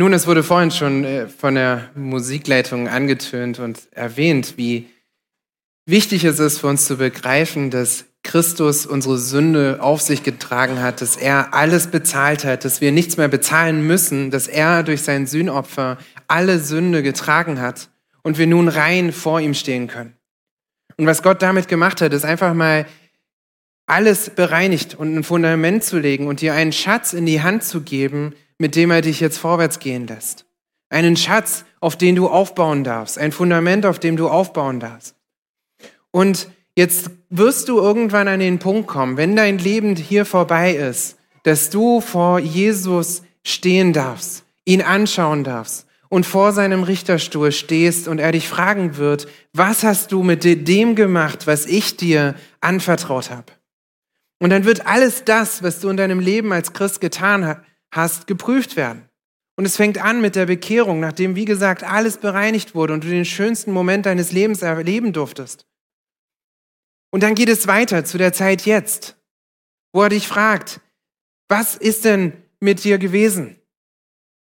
Nun, es wurde vorhin schon äh, von der Musikleitung angetönt und erwähnt, wie wichtig es ist für uns zu begreifen, dass Christus unsere Sünde auf sich getragen hat, dass er alles bezahlt hat, dass wir nichts mehr bezahlen müssen, dass er durch sein Sühnopfer alle Sünde getragen hat und wir nun rein vor ihm stehen können. Und was Gott damit gemacht hat, ist einfach mal alles bereinigt und ein Fundament zu legen und dir einen Schatz in die Hand zu geben, mit dem er dich jetzt vorwärts gehen lässt. Einen Schatz, auf den du aufbauen darfst, ein Fundament, auf dem du aufbauen darfst. Und jetzt wirst du irgendwann an den Punkt kommen, wenn dein Leben hier vorbei ist, dass du vor Jesus stehen darfst, ihn anschauen darfst und vor seinem Richterstuhl stehst und er dich fragen wird, was hast du mit dem gemacht, was ich dir anvertraut habe? Und dann wird alles das, was du in deinem Leben als Christ getan hast, geprüft werden. Und es fängt an mit der Bekehrung, nachdem, wie gesagt, alles bereinigt wurde und du den schönsten Moment deines Lebens erleben durftest. Und dann geht es weiter zu der Zeit jetzt, wo er dich fragt, was ist denn mit dir gewesen?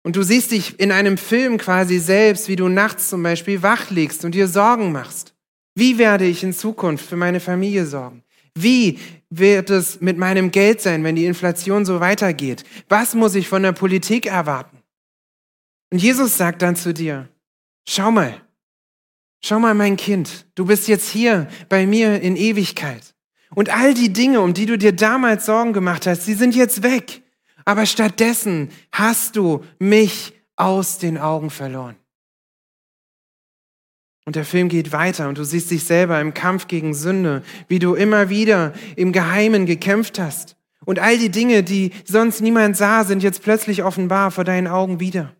Und du siehst dich in einem Film quasi selbst, wie du nachts zum Beispiel wach liegst und dir Sorgen machst. Wie werde ich in Zukunft für meine Familie sorgen? Wie wird es mit meinem Geld sein, wenn die Inflation so weitergeht? Was muss ich von der Politik erwarten? Und Jesus sagt dann zu dir, schau mal, schau mal mein Kind, du bist jetzt hier bei mir in Ewigkeit. Und all die Dinge, um die du dir damals Sorgen gemacht hast, die sind jetzt weg. Aber stattdessen hast du mich aus den Augen verloren. Und der Film geht weiter und du siehst dich selber im Kampf gegen Sünde, wie du immer wieder im Geheimen gekämpft hast. Und all die Dinge, die sonst niemand sah, sind jetzt plötzlich offenbar vor deinen Augen wieder.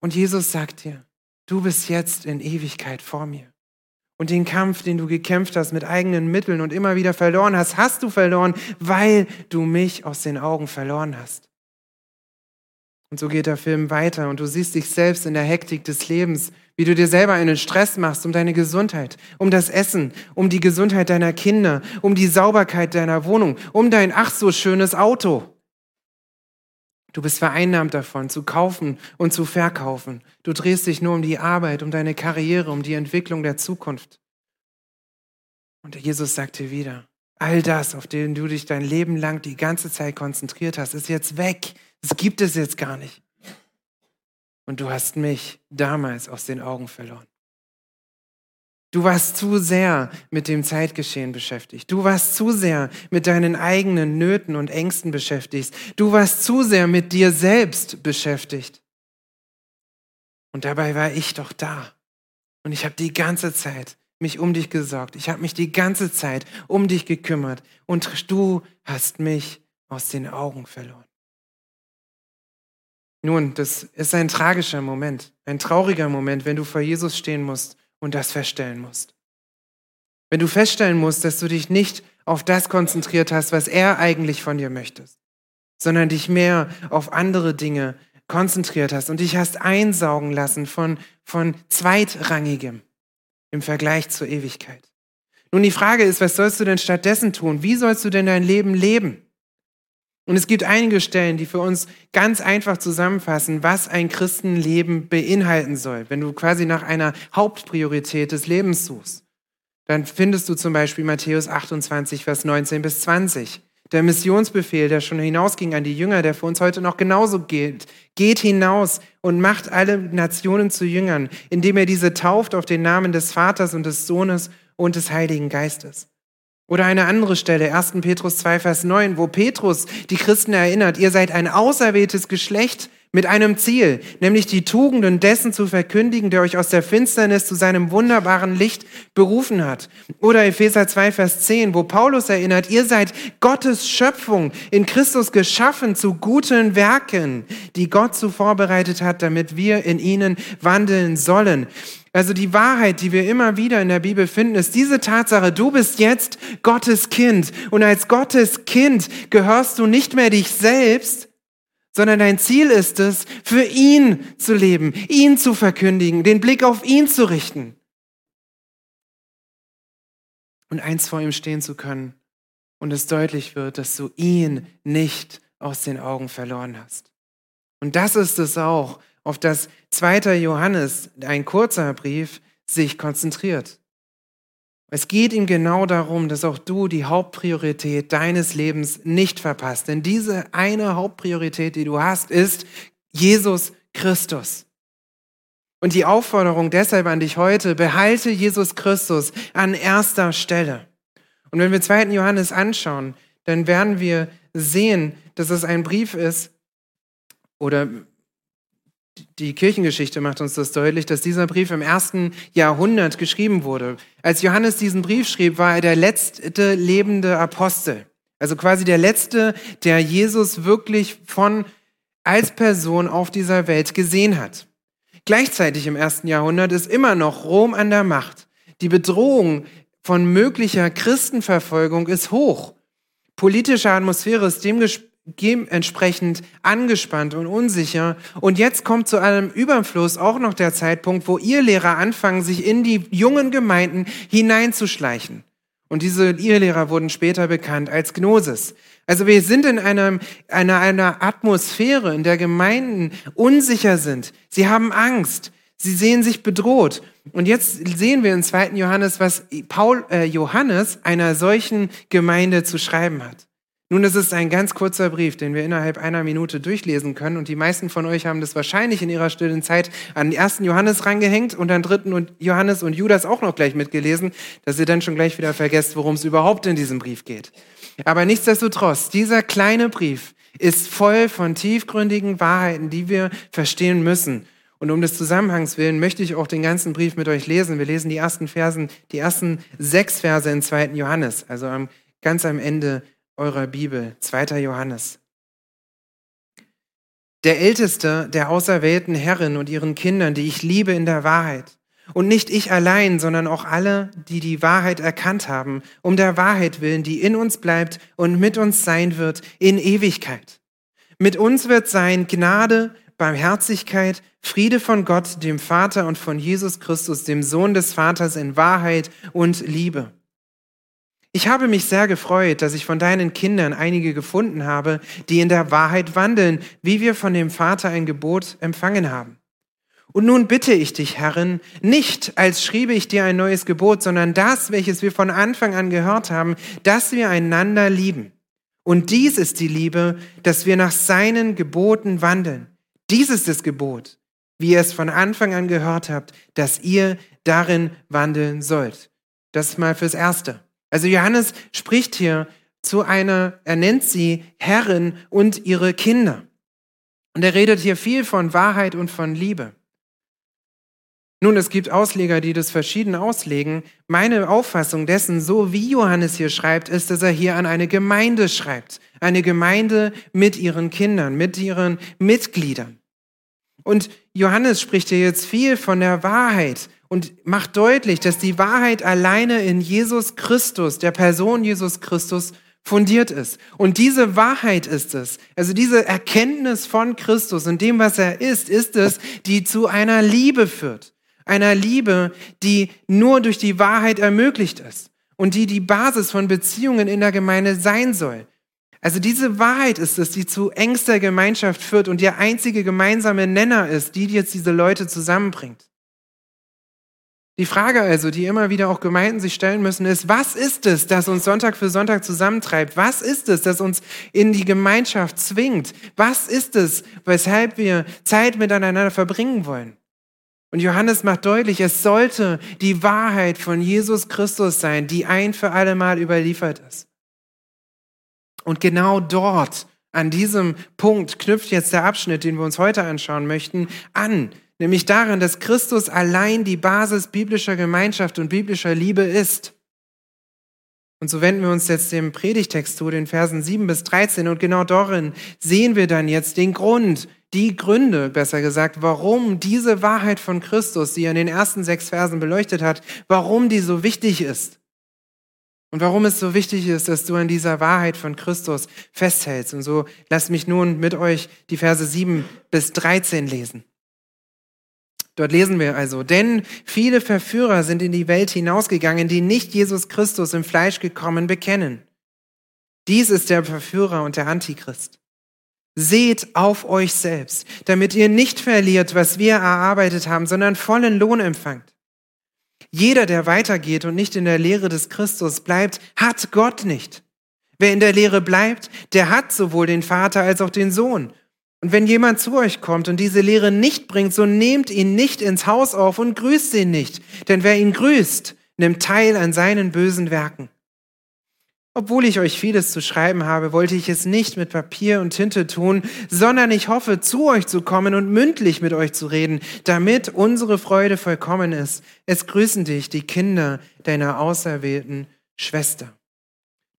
Und Jesus sagt dir, du bist jetzt in Ewigkeit vor mir. Und den Kampf, den du gekämpft hast mit eigenen Mitteln und immer wieder verloren hast, hast du verloren, weil du mich aus den Augen verloren hast. Und so geht der Film weiter und du siehst dich selbst in der Hektik des Lebens, wie du dir selber einen Stress machst um deine Gesundheit, um das Essen, um die Gesundheit deiner Kinder, um die Sauberkeit deiner Wohnung, um dein ach so schönes Auto. Du bist vereinnahmt davon, zu kaufen und zu verkaufen. Du drehst dich nur um die Arbeit, um deine Karriere, um die Entwicklung der Zukunft. Und Jesus sagt dir wieder, all das, auf den du dich dein Leben lang die ganze Zeit konzentriert hast, ist jetzt weg. Das gibt es jetzt gar nicht. Und du hast mich damals aus den Augen verloren. Du warst zu sehr mit dem Zeitgeschehen beschäftigt. Du warst zu sehr mit deinen eigenen Nöten und Ängsten beschäftigt. Du warst zu sehr mit dir selbst beschäftigt. Und dabei war ich doch da. Und ich habe die ganze Zeit mich um dich gesorgt. Ich habe mich die ganze Zeit um dich gekümmert. Und du hast mich aus den Augen verloren. Nun, das ist ein tragischer Moment, ein trauriger Moment, wenn du vor Jesus stehen musst und das feststellen musst. Wenn du feststellen musst, dass du dich nicht auf das konzentriert hast, was er eigentlich von dir möchte, sondern dich mehr auf andere Dinge konzentriert hast und dich hast einsaugen lassen von, von zweitrangigem im Vergleich zur Ewigkeit. Nun, die Frage ist, was sollst du denn stattdessen tun? Wie sollst du denn dein Leben leben? Und es gibt einige Stellen, die für uns ganz einfach zusammenfassen, was ein Christenleben beinhalten soll. Wenn du quasi nach einer Hauptpriorität des Lebens suchst, dann findest du zum Beispiel Matthäus 28, Vers 19 bis 20. Der Missionsbefehl, der schon hinausging an die Jünger, der für uns heute noch genauso gilt. Geht hinaus und macht alle Nationen zu Jüngern, indem er diese tauft auf den Namen des Vaters und des Sohnes und des Heiligen Geistes. Oder eine andere Stelle, 1. Petrus 2, Vers 9, wo Petrus die Christen erinnert, ihr seid ein auserwähltes Geschlecht mit einem Ziel, nämlich die Tugenden dessen zu verkündigen, der euch aus der Finsternis zu seinem wunderbaren Licht berufen hat. Oder Epheser 2, Vers 10, wo Paulus erinnert, ihr seid Gottes Schöpfung in Christus geschaffen zu guten Werken, die Gott so vorbereitet hat, damit wir in ihnen wandeln sollen. Also die Wahrheit, die wir immer wieder in der Bibel finden, ist diese Tatsache, du bist jetzt Gottes Kind. Und als Gottes Kind gehörst du nicht mehr dich selbst, sondern dein Ziel ist es, für ihn zu leben, ihn zu verkündigen, den Blick auf ihn zu richten. Und eins vor ihm stehen zu können und es deutlich wird, dass du ihn nicht aus den Augen verloren hast. Und das ist es auch, auf das 2. Johannes, ein kurzer Brief, sich konzentriert. Es geht ihm genau darum, dass auch du die Hauptpriorität deines Lebens nicht verpasst. Denn diese eine Hauptpriorität, die du hast, ist Jesus Christus. Und die Aufforderung deshalb an dich heute, behalte Jesus Christus an erster Stelle. Und wenn wir 2. Johannes anschauen, dann werden wir sehen, dass es ein Brief ist, oder die Kirchengeschichte macht uns das deutlich, dass dieser Brief im ersten Jahrhundert geschrieben wurde. Als Johannes diesen Brief schrieb, war er der letzte lebende Apostel. Also quasi der letzte, der Jesus wirklich von als Person auf dieser Welt gesehen hat. Gleichzeitig im ersten Jahrhundert ist immer noch Rom an der Macht. Die Bedrohung von möglicher Christenverfolgung ist hoch. Politische Atmosphäre ist dementsprechend angespannt und unsicher. Und jetzt kommt zu allem Überfluss auch noch der Zeitpunkt, wo ihr Lehrer anfangen, sich in die jungen Gemeinden hineinzuschleichen. Und diese Irrlehrer wurden später bekannt als Gnosis. Also wir sind in einer, einer, einer Atmosphäre, in der Gemeinden unsicher sind. Sie haben Angst. Sie sehen sich bedroht. Und jetzt sehen wir in 2. Johannes, was Paul, äh, Johannes einer solchen Gemeinde zu schreiben hat. Nun, es ist ein ganz kurzer Brief, den wir innerhalb einer Minute durchlesen können. Und die meisten von euch haben das wahrscheinlich in ihrer stillen Zeit an den ersten Johannes rangehängt und an dritten und Johannes und Judas auch noch gleich mitgelesen, dass ihr dann schon gleich wieder vergesst, worum es überhaupt in diesem Brief geht. Aber nichtsdestotrotz, dieser kleine Brief ist voll von tiefgründigen Wahrheiten, die wir verstehen müssen. Und um des Zusammenhangs willen möchte ich auch den ganzen Brief mit euch lesen. Wir lesen die ersten Versen, die ersten sechs Verse in 2. Johannes, also ganz am Ende eurer Bibel, 2. Johannes. Der Älteste der auserwählten Herren und ihren Kindern, die ich liebe in der Wahrheit. Und nicht ich allein, sondern auch alle, die die Wahrheit erkannt haben, um der Wahrheit willen, die in uns bleibt und mit uns sein wird in Ewigkeit. Mit uns wird sein Gnade, Barmherzigkeit, Friede von Gott, dem Vater und von Jesus Christus, dem Sohn des Vaters in Wahrheit und Liebe. Ich habe mich sehr gefreut, dass ich von deinen Kindern einige gefunden habe, die in der Wahrheit wandeln, wie wir von dem Vater ein Gebot empfangen haben. Und nun bitte ich dich, Herrin, nicht als schriebe ich dir ein neues Gebot, sondern das, welches wir von Anfang an gehört haben, dass wir einander lieben. Und dies ist die Liebe, dass wir nach seinen Geboten wandeln. Dies ist das Gebot, wie ihr es von Anfang an gehört habt, dass ihr darin wandeln sollt. Das mal fürs Erste. Also Johannes spricht hier zu einer, er nennt sie Herren und ihre Kinder. Und er redet hier viel von Wahrheit und von Liebe. Nun, es gibt Ausleger, die das verschieden auslegen. Meine Auffassung dessen, so wie Johannes hier schreibt, ist, dass er hier an eine Gemeinde schreibt. Eine Gemeinde mit ihren Kindern, mit ihren Mitgliedern. Und Johannes spricht hier jetzt viel von der Wahrheit und macht deutlich, dass die Wahrheit alleine in Jesus Christus, der Person Jesus Christus, fundiert ist. Und diese Wahrheit ist es, also diese Erkenntnis von Christus und dem, was er ist, ist es, die zu einer Liebe führt. Einer Liebe, die nur durch die Wahrheit ermöglicht ist und die die Basis von Beziehungen in der Gemeinde sein soll. Also diese Wahrheit ist es, die zu engster Gemeinschaft führt und der einzige gemeinsame Nenner ist, die jetzt diese Leute zusammenbringt. Die Frage also, die immer wieder auch Gemeinden sich stellen müssen, ist, was ist es, das uns Sonntag für Sonntag zusammentreibt? Was ist es, das uns in die Gemeinschaft zwingt? Was ist es, weshalb wir Zeit miteinander verbringen wollen? Und Johannes macht deutlich, es sollte die Wahrheit von Jesus Christus sein, die ein für alle Mal überliefert ist. Und genau dort, an diesem Punkt, knüpft jetzt der Abschnitt, den wir uns heute anschauen möchten, an nämlich darin, dass Christus allein die Basis biblischer Gemeinschaft und biblischer Liebe ist. Und so wenden wir uns jetzt dem Predigtext zu, den Versen 7 bis 13. Und genau darin sehen wir dann jetzt den Grund, die Gründe, besser gesagt, warum diese Wahrheit von Christus, die er in den ersten sechs Versen beleuchtet hat, warum die so wichtig ist. Und warum es so wichtig ist, dass du an dieser Wahrheit von Christus festhältst. Und so lasst mich nun mit euch die Verse 7 bis 13 lesen. Dort lesen wir also, denn viele Verführer sind in die Welt hinausgegangen, die nicht Jesus Christus im Fleisch gekommen bekennen. Dies ist der Verführer und der Antichrist. Seht auf euch selbst, damit ihr nicht verliert, was wir erarbeitet haben, sondern vollen Lohn empfangt. Jeder, der weitergeht und nicht in der Lehre des Christus bleibt, hat Gott nicht. Wer in der Lehre bleibt, der hat sowohl den Vater als auch den Sohn. Und wenn jemand zu euch kommt und diese Lehre nicht bringt, so nehmt ihn nicht ins Haus auf und grüßt ihn nicht. Denn wer ihn grüßt, nimmt teil an seinen bösen Werken. Obwohl ich euch vieles zu schreiben habe, wollte ich es nicht mit Papier und Tinte tun, sondern ich hoffe, zu euch zu kommen und mündlich mit euch zu reden, damit unsere Freude vollkommen ist. Es grüßen dich die Kinder deiner auserwählten Schwester.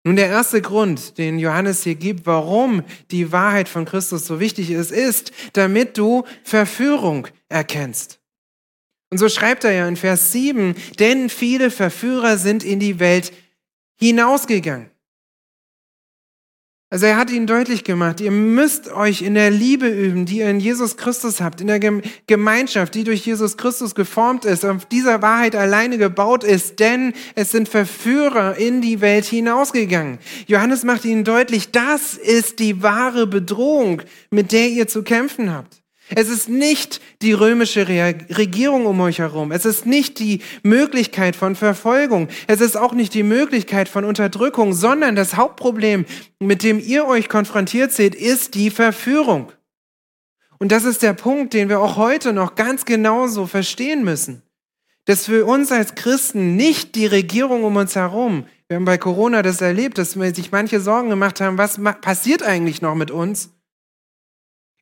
Nun, der erste Grund, den Johannes hier gibt, warum die Wahrheit von Christus so wichtig ist, ist, damit du Verführung erkennst. Und so schreibt er ja in Vers 7, denn viele Verführer sind in die Welt hinausgegangen. Also er hat ihnen deutlich gemacht, ihr müsst euch in der Liebe üben, die ihr in Jesus Christus habt, in der Gemeinschaft, die durch Jesus Christus geformt ist, auf dieser Wahrheit alleine gebaut ist, denn es sind Verführer in die Welt hinausgegangen. Johannes macht ihnen deutlich, das ist die wahre Bedrohung, mit der ihr zu kämpfen habt. Es ist nicht die römische Regierung um euch herum. Es ist nicht die Möglichkeit von Verfolgung. Es ist auch nicht die Möglichkeit von Unterdrückung, sondern das Hauptproblem, mit dem ihr euch konfrontiert seht, ist die Verführung. Und das ist der Punkt, den wir auch heute noch ganz genauso verstehen müssen. Dass für uns als Christen nicht die Regierung um uns herum, wir haben bei Corona das erlebt, dass sich manche Sorgen gemacht haben, was passiert eigentlich noch mit uns?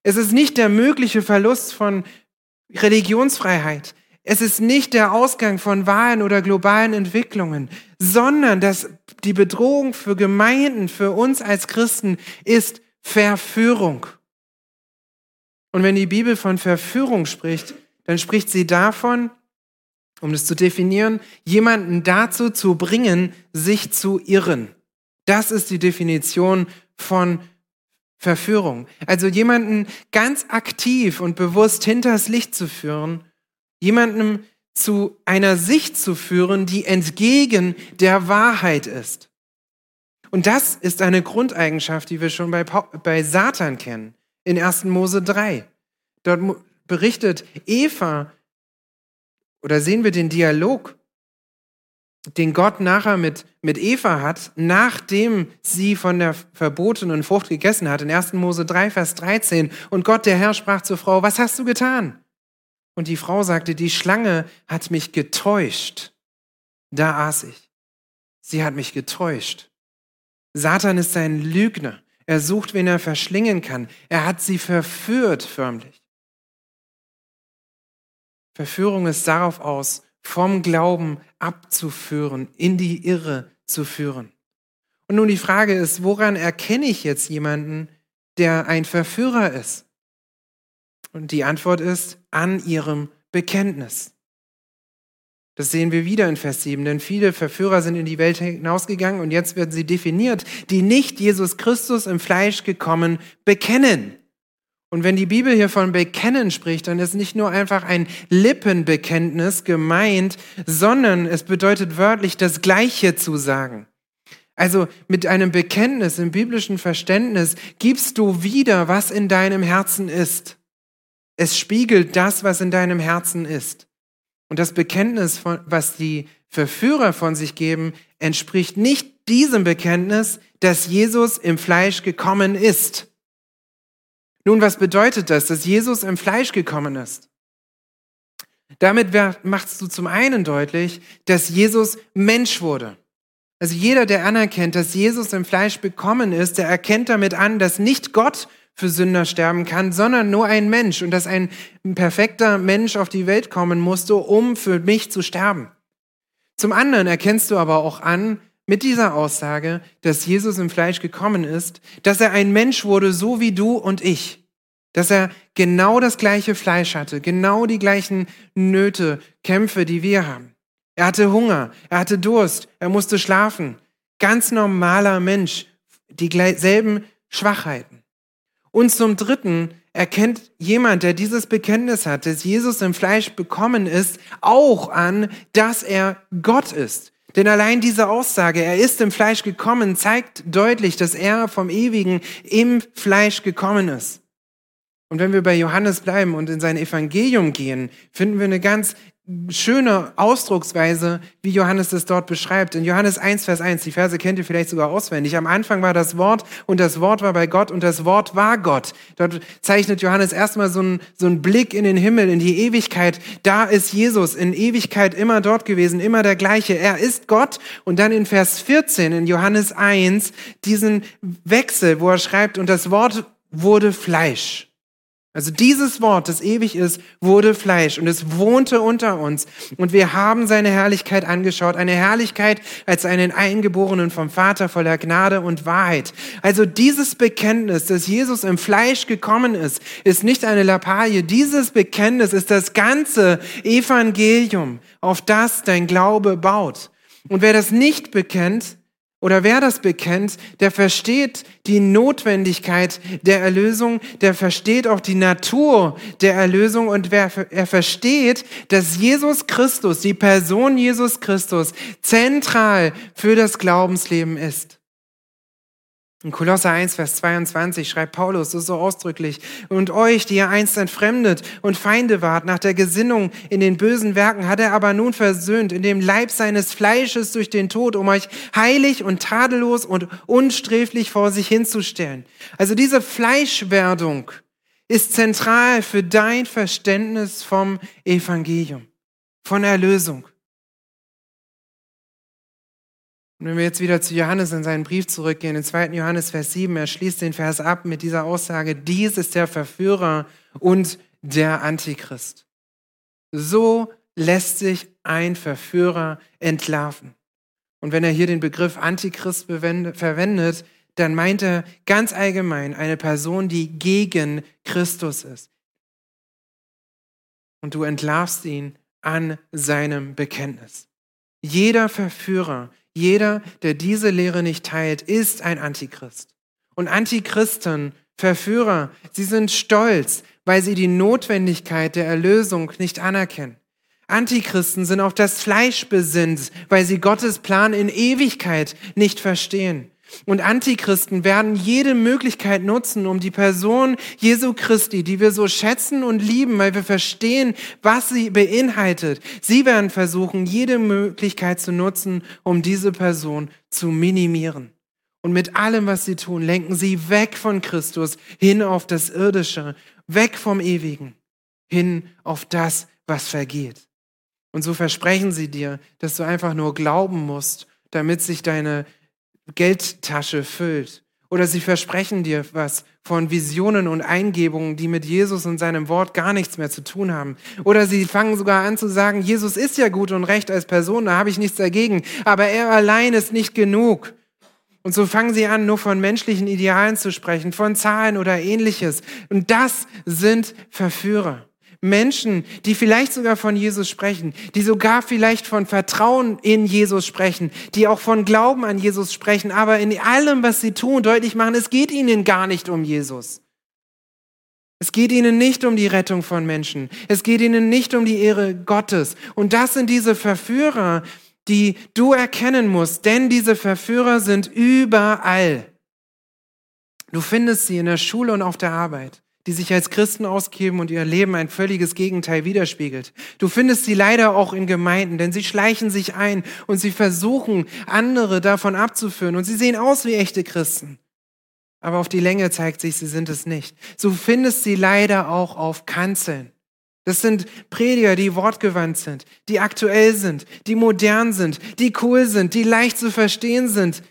Es ist nicht der mögliche Verlust von Religionsfreiheit. Es ist nicht der Ausgang von Wahlen oder globalen Entwicklungen, sondern dass die Bedrohung für Gemeinden, für uns als Christen ist Verführung. Und wenn die Bibel von Verführung spricht, dann spricht sie davon, um das zu definieren, jemanden dazu zu bringen, sich zu irren. Das ist die Definition von Verführung. Also jemanden ganz aktiv und bewusst hinters Licht zu führen, jemandem zu einer Sicht zu führen, die entgegen der Wahrheit ist. Und das ist eine Grundeigenschaft, die wir schon bei, bei Satan kennen, in 1. Mose 3. Dort berichtet Eva, oder sehen wir den Dialog den Gott nachher mit, mit Eva hat, nachdem sie von der verbotenen Frucht gegessen hat, in 1. Mose 3, Vers 13. Und Gott, der Herr, sprach zur Frau, was hast du getan? Und die Frau sagte, die Schlange hat mich getäuscht. Da aß ich. Sie hat mich getäuscht. Satan ist ein Lügner. Er sucht, wen er verschlingen kann. Er hat sie verführt förmlich. Verführung ist darauf aus, vom Glauben abzuführen, in die Irre zu führen. Und nun die Frage ist, woran erkenne ich jetzt jemanden, der ein Verführer ist? Und die Antwort ist an ihrem Bekenntnis. Das sehen wir wieder in Vers 7, denn viele Verführer sind in die Welt hinausgegangen und jetzt werden sie definiert, die nicht Jesus Christus im Fleisch gekommen bekennen. Und wenn die Bibel hier von Bekennen spricht, dann ist nicht nur einfach ein Lippenbekenntnis gemeint, sondern es bedeutet wörtlich das Gleiche zu sagen. Also mit einem Bekenntnis im biblischen Verständnis gibst du wieder, was in deinem Herzen ist. Es spiegelt das, was in deinem Herzen ist. Und das Bekenntnis, was die Verführer von sich geben, entspricht nicht diesem Bekenntnis, dass Jesus im Fleisch gekommen ist. Nun, was bedeutet das, dass Jesus im Fleisch gekommen ist? Damit machst du zum einen deutlich, dass Jesus Mensch wurde. Also jeder, der anerkennt, dass Jesus im Fleisch bekommen ist, der erkennt damit an, dass nicht Gott für Sünder sterben kann, sondern nur ein Mensch und dass ein perfekter Mensch auf die Welt kommen musste, um für mich zu sterben. Zum anderen erkennst du aber auch an, mit dieser Aussage, dass Jesus im Fleisch gekommen ist, dass er ein Mensch wurde, so wie du und ich. Dass er genau das gleiche Fleisch hatte, genau die gleichen Nöte, Kämpfe, die wir haben. Er hatte Hunger, er hatte Durst, er musste schlafen. Ganz normaler Mensch, dieselben Schwachheiten. Und zum Dritten erkennt jemand, der dieses Bekenntnis hat, dass Jesus im Fleisch bekommen ist, auch an, dass er Gott ist Denn allein diese Aussage, er ist im Fleisch gekommen, zeigt deutlich, dass er vom Ewigen im Fleisch gekommen ist. Und wenn wir bei Johannes bleiben und in sein Evangelium gehen, finden wir eine ganz schöne Ausdrucksweise, wie Johannes es dort beschreibt. In Johannes 1, Vers 1, die Verse kennt ihr vielleicht sogar auswendig. Am Anfang war das Wort und das Wort war bei Gott und das Wort war Gott. Dort zeichnet Johannes erstmal so einen, so einen Blick in den Himmel, in die Ewigkeit. Da ist Jesus in Ewigkeit immer dort gewesen, immer der gleiche. Er ist Gott. Und dann in Vers 14 in Johannes 1 diesen Wechsel, wo er schreibt, und das Wort wurde Fleisch. Also dieses Wort, das ewig ist, wurde Fleisch und es wohnte unter uns. Und wir haben seine Herrlichkeit angeschaut, eine Herrlichkeit als einen Eingeborenen vom Vater voller Gnade und Wahrheit. Also dieses Bekenntnis, dass Jesus im Fleisch gekommen ist, ist nicht eine Lappalie. Dieses Bekenntnis ist das ganze Evangelium, auf das dein Glaube baut. Und wer das nicht bekennt, oder wer das bekennt, der versteht die Notwendigkeit der Erlösung, der versteht auch die Natur der Erlösung und wer, er versteht, dass Jesus Christus, die Person Jesus Christus, zentral für das Glaubensleben ist. In Kolosser 1, Vers 22 schreibt Paulus so, so ausdrücklich, und euch, die ihr einst entfremdet und Feinde wart, nach der Gesinnung in den bösen Werken, hat er aber nun versöhnt in dem Leib seines Fleisches durch den Tod, um euch heilig und tadellos und unsträflich vor sich hinzustellen. Also diese Fleischwerdung ist zentral für dein Verständnis vom Evangelium, von Erlösung. Und wenn wir jetzt wieder zu Johannes in seinen Brief zurückgehen, in 2. Johannes Vers 7, er schließt den Vers ab mit dieser Aussage, dies ist der Verführer und der Antichrist. So lässt sich ein Verführer entlarven. Und wenn er hier den Begriff Antichrist verwendet, dann meint er ganz allgemein eine Person, die gegen Christus ist. Und du entlarvst ihn an seinem Bekenntnis. Jeder Verführer, jeder, der diese Lehre nicht teilt, ist ein Antichrist. Und Antichristen, Verführer, sie sind stolz, weil sie die Notwendigkeit der Erlösung nicht anerkennen. Antichristen sind auf das Fleisch besinnt, weil sie Gottes Plan in Ewigkeit nicht verstehen. Und Antichristen werden jede Möglichkeit nutzen, um die Person Jesu Christi, die wir so schätzen und lieben, weil wir verstehen, was sie beinhaltet. Sie werden versuchen, jede Möglichkeit zu nutzen, um diese Person zu minimieren. Und mit allem, was sie tun, lenken sie weg von Christus hin auf das Irdische, weg vom Ewigen, hin auf das, was vergeht. Und so versprechen sie dir, dass du einfach nur glauben musst, damit sich deine Geldtasche füllt. Oder sie versprechen dir was von Visionen und Eingebungen, die mit Jesus und seinem Wort gar nichts mehr zu tun haben. Oder sie fangen sogar an zu sagen, Jesus ist ja gut und recht als Person, da habe ich nichts dagegen, aber er allein ist nicht genug. Und so fangen sie an, nur von menschlichen Idealen zu sprechen, von Zahlen oder ähnliches. Und das sind Verführer. Menschen, die vielleicht sogar von Jesus sprechen, die sogar vielleicht von Vertrauen in Jesus sprechen, die auch von Glauben an Jesus sprechen, aber in allem, was sie tun, deutlich machen, es geht ihnen gar nicht um Jesus. Es geht ihnen nicht um die Rettung von Menschen. Es geht ihnen nicht um die Ehre Gottes. Und das sind diese Verführer, die du erkennen musst, denn diese Verführer sind überall. Du findest sie in der Schule und auf der Arbeit die sich als Christen ausgeben und ihr Leben ein völliges Gegenteil widerspiegelt. Du findest sie leider auch in Gemeinden, denn sie schleichen sich ein und sie versuchen, andere davon abzuführen und sie sehen aus wie echte Christen. Aber auf die Länge zeigt sich, sie sind es nicht. Du findest sie leider auch auf Kanzeln. Das sind Prediger, die wortgewandt sind, die aktuell sind, die modern sind, die cool sind, die leicht zu verstehen sind,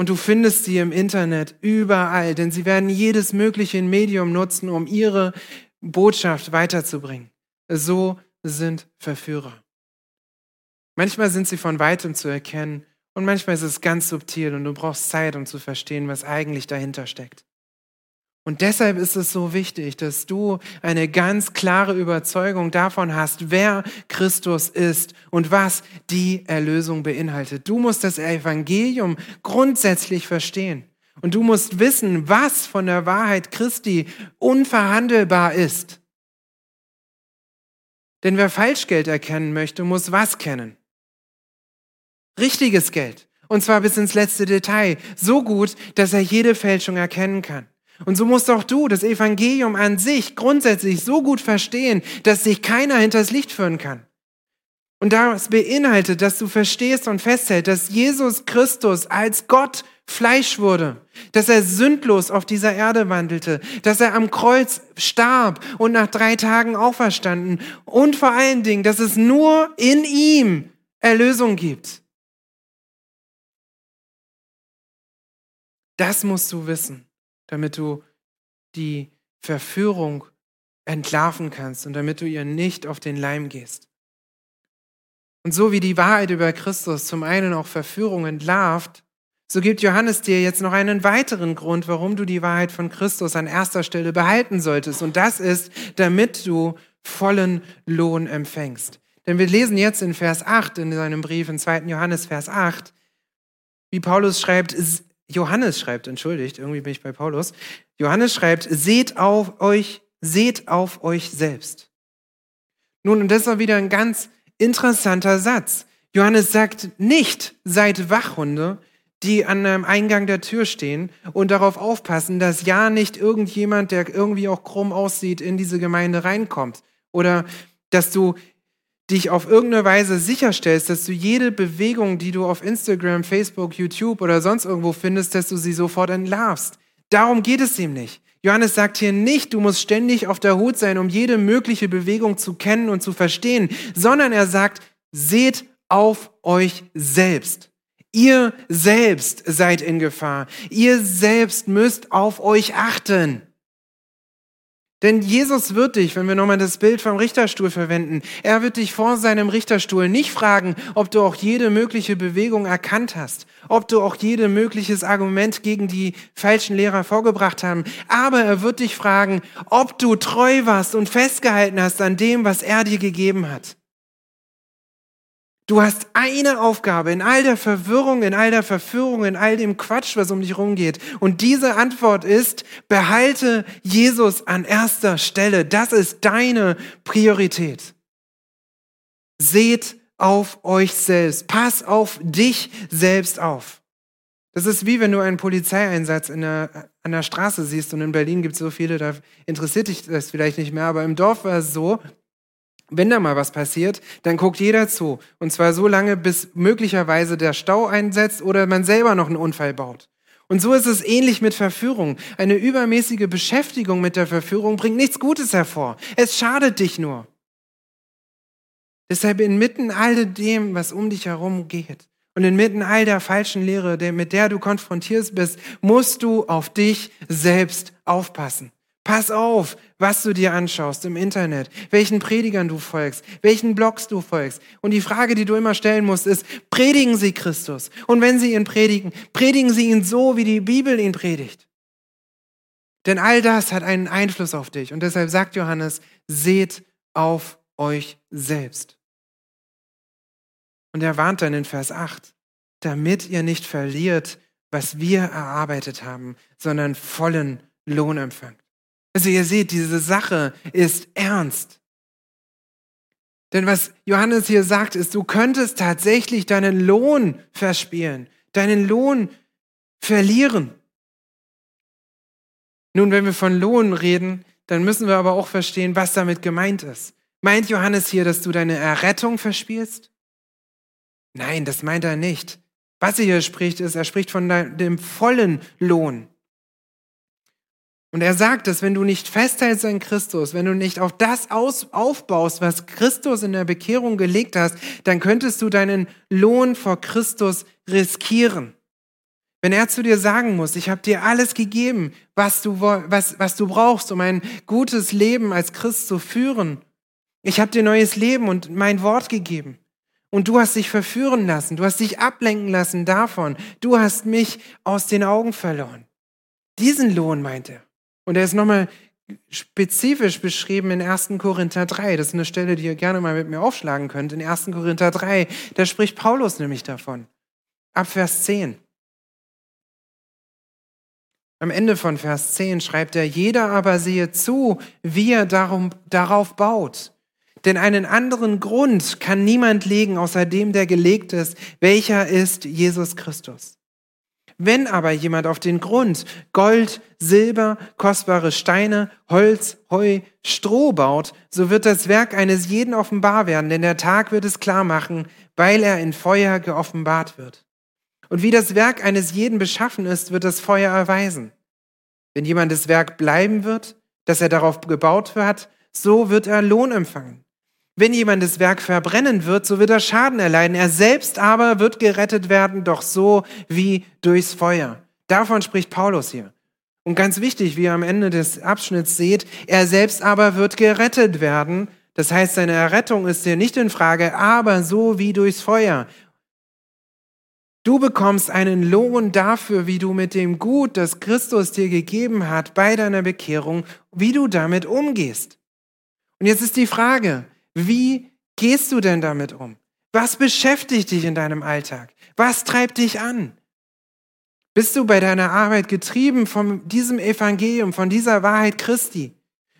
und du findest sie im Internet überall, denn sie werden jedes mögliche Medium nutzen, um ihre Botschaft weiterzubringen. So sind Verführer. Manchmal sind sie von weitem zu erkennen und manchmal ist es ganz subtil und du brauchst Zeit, um zu verstehen, was eigentlich dahinter steckt. Und deshalb ist es so wichtig, dass du eine ganz klare Überzeugung davon hast, wer Christus ist und was die Erlösung beinhaltet. Du musst das Evangelium grundsätzlich verstehen. Und du musst wissen, was von der Wahrheit Christi unverhandelbar ist. Denn wer Falschgeld erkennen möchte, muss was kennen? Richtiges Geld. Und zwar bis ins letzte Detail. So gut, dass er jede Fälschung erkennen kann. Und so musst auch du das Evangelium an sich grundsätzlich so gut verstehen, dass sich keiner hinters Licht führen kann. Und das beinhaltet, dass du verstehst und festhältst, dass Jesus Christus als Gott Fleisch wurde, dass er sündlos auf dieser Erde wandelte, dass er am Kreuz starb und nach drei Tagen auferstanden und vor allen Dingen, dass es nur in ihm Erlösung gibt. Das musst du wissen, damit du die Verführung entlarven kannst und damit du ihr nicht auf den Leim gehst. Und so wie die Wahrheit über Christus zum einen auch Verführung entlarvt, so gibt Johannes dir jetzt noch einen weiteren Grund, warum du die Wahrheit von Christus an erster Stelle behalten solltest. Und das ist, damit du vollen Lohn empfängst. Denn wir lesen jetzt in Vers 8 in seinem Brief, in 2. Johannes Vers 8, wie Paulus schreibt, Johannes schreibt, entschuldigt, irgendwie bin ich bei Paulus. Johannes schreibt, seht auf euch, seht auf euch selbst. Nun, und das ist wieder ein ganz interessanter Satz. Johannes sagt nicht, seid Wachhunde, die an einem Eingang der Tür stehen und darauf aufpassen, dass ja nicht irgendjemand, der irgendwie auch krumm aussieht, in diese Gemeinde reinkommt. Oder dass du dich auf irgendeine Weise sicherstellst, dass du jede Bewegung, die du auf Instagram, Facebook, YouTube oder sonst irgendwo findest, dass du sie sofort entlarvst. Darum geht es ihm nicht. Johannes sagt hier nicht, du musst ständig auf der Hut sein, um jede mögliche Bewegung zu kennen und zu verstehen, sondern er sagt, seht auf euch selbst. Ihr selbst seid in Gefahr. Ihr selbst müsst auf euch achten. Denn Jesus wird dich, wenn wir nochmal das Bild vom Richterstuhl verwenden, er wird dich vor seinem Richterstuhl nicht fragen, ob du auch jede mögliche Bewegung erkannt hast, ob du auch jede mögliches Argument gegen die falschen Lehrer vorgebracht haben, aber er wird dich fragen, ob du treu warst und festgehalten hast an dem, was er dir gegeben hat. Du hast eine Aufgabe in all der Verwirrung, in all der Verführung, in all dem Quatsch, was um dich rumgeht. Und diese Antwort ist, behalte Jesus an erster Stelle. Das ist deine Priorität. Seht auf euch selbst. Pass auf dich selbst auf. Das ist wie wenn du einen Polizeieinsatz in der, an der Straße siehst und in Berlin gibt es so viele, da interessiert dich das vielleicht nicht mehr, aber im Dorf war es so, wenn da mal was passiert, dann guckt jeder zu. Und zwar so lange, bis möglicherweise der Stau einsetzt oder man selber noch einen Unfall baut. Und so ist es ähnlich mit Verführung. Eine übermäßige Beschäftigung mit der Verführung bringt nichts Gutes hervor. Es schadet dich nur. Deshalb inmitten all dem, was um dich herum geht und inmitten all der falschen Lehre, mit der du konfrontiert bist, musst du auf dich selbst aufpassen. Pass auf, was du dir anschaust im Internet, welchen Predigern du folgst, welchen Blogs du folgst. Und die Frage, die du immer stellen musst, ist, predigen sie Christus? Und wenn sie ihn predigen, predigen sie ihn so, wie die Bibel ihn predigt. Denn all das hat einen Einfluss auf dich. Und deshalb sagt Johannes, seht auf euch selbst. Und er warnt dann in Vers 8, damit ihr nicht verliert, was wir erarbeitet haben, sondern vollen Lohn empfangt. Also ihr seht, diese Sache ist ernst. Denn was Johannes hier sagt, ist, du könntest tatsächlich deinen Lohn verspielen, deinen Lohn verlieren. Nun, wenn wir von Lohn reden, dann müssen wir aber auch verstehen, was damit gemeint ist. Meint Johannes hier, dass du deine Errettung verspielst? Nein, das meint er nicht. Was er hier spricht, ist, er spricht von dem vollen Lohn. Und er sagt, dass wenn du nicht festhältst an Christus, wenn du nicht auf das aus, aufbaust, was Christus in der Bekehrung gelegt hast, dann könntest du deinen Lohn vor Christus riskieren. Wenn er zu dir sagen muss, ich habe dir alles gegeben, was du, was, was du brauchst, um ein gutes Leben als Christ zu führen. Ich habe dir neues Leben und mein Wort gegeben. Und du hast dich verführen lassen, du hast dich ablenken lassen davon, du hast mich aus den Augen verloren. Diesen Lohn meint er. Und er ist nochmal spezifisch beschrieben in 1. Korinther 3. Das ist eine Stelle, die ihr gerne mal mit mir aufschlagen könnt. In 1. Korinther 3, da spricht Paulus nämlich davon. Ab Vers 10. Am Ende von Vers 10 schreibt er, jeder aber sehe zu, wie er darum, darauf baut. Denn einen anderen Grund kann niemand legen, außer dem, der gelegt ist, welcher ist Jesus Christus. Wenn aber jemand auf den Grund Gold, Silber, kostbare Steine, Holz, Heu, Stroh baut, so wird das Werk eines jeden offenbar werden, denn der Tag wird es klar machen, weil er in Feuer geoffenbart wird. Und wie das Werk eines jeden beschaffen ist, wird das Feuer erweisen. Wenn jemand das Werk bleiben wird, das er darauf gebaut hat, so wird er Lohn empfangen. Wenn jemand das Werk verbrennen wird, so wird er Schaden erleiden. Er selbst aber wird gerettet werden, doch so wie durchs Feuer. Davon spricht Paulus hier. Und ganz wichtig, wie ihr am Ende des Abschnitts seht, er selbst aber wird gerettet werden. Das heißt, seine Errettung ist hier nicht in Frage, aber so wie durchs Feuer. Du bekommst einen Lohn dafür, wie du mit dem Gut, das Christus dir gegeben hat, bei deiner Bekehrung, wie du damit umgehst. Und jetzt ist die Frage, wie gehst du denn damit um? Was beschäftigt dich in deinem Alltag? Was treibt dich an? Bist du bei deiner Arbeit getrieben von diesem Evangelium, von dieser Wahrheit Christi?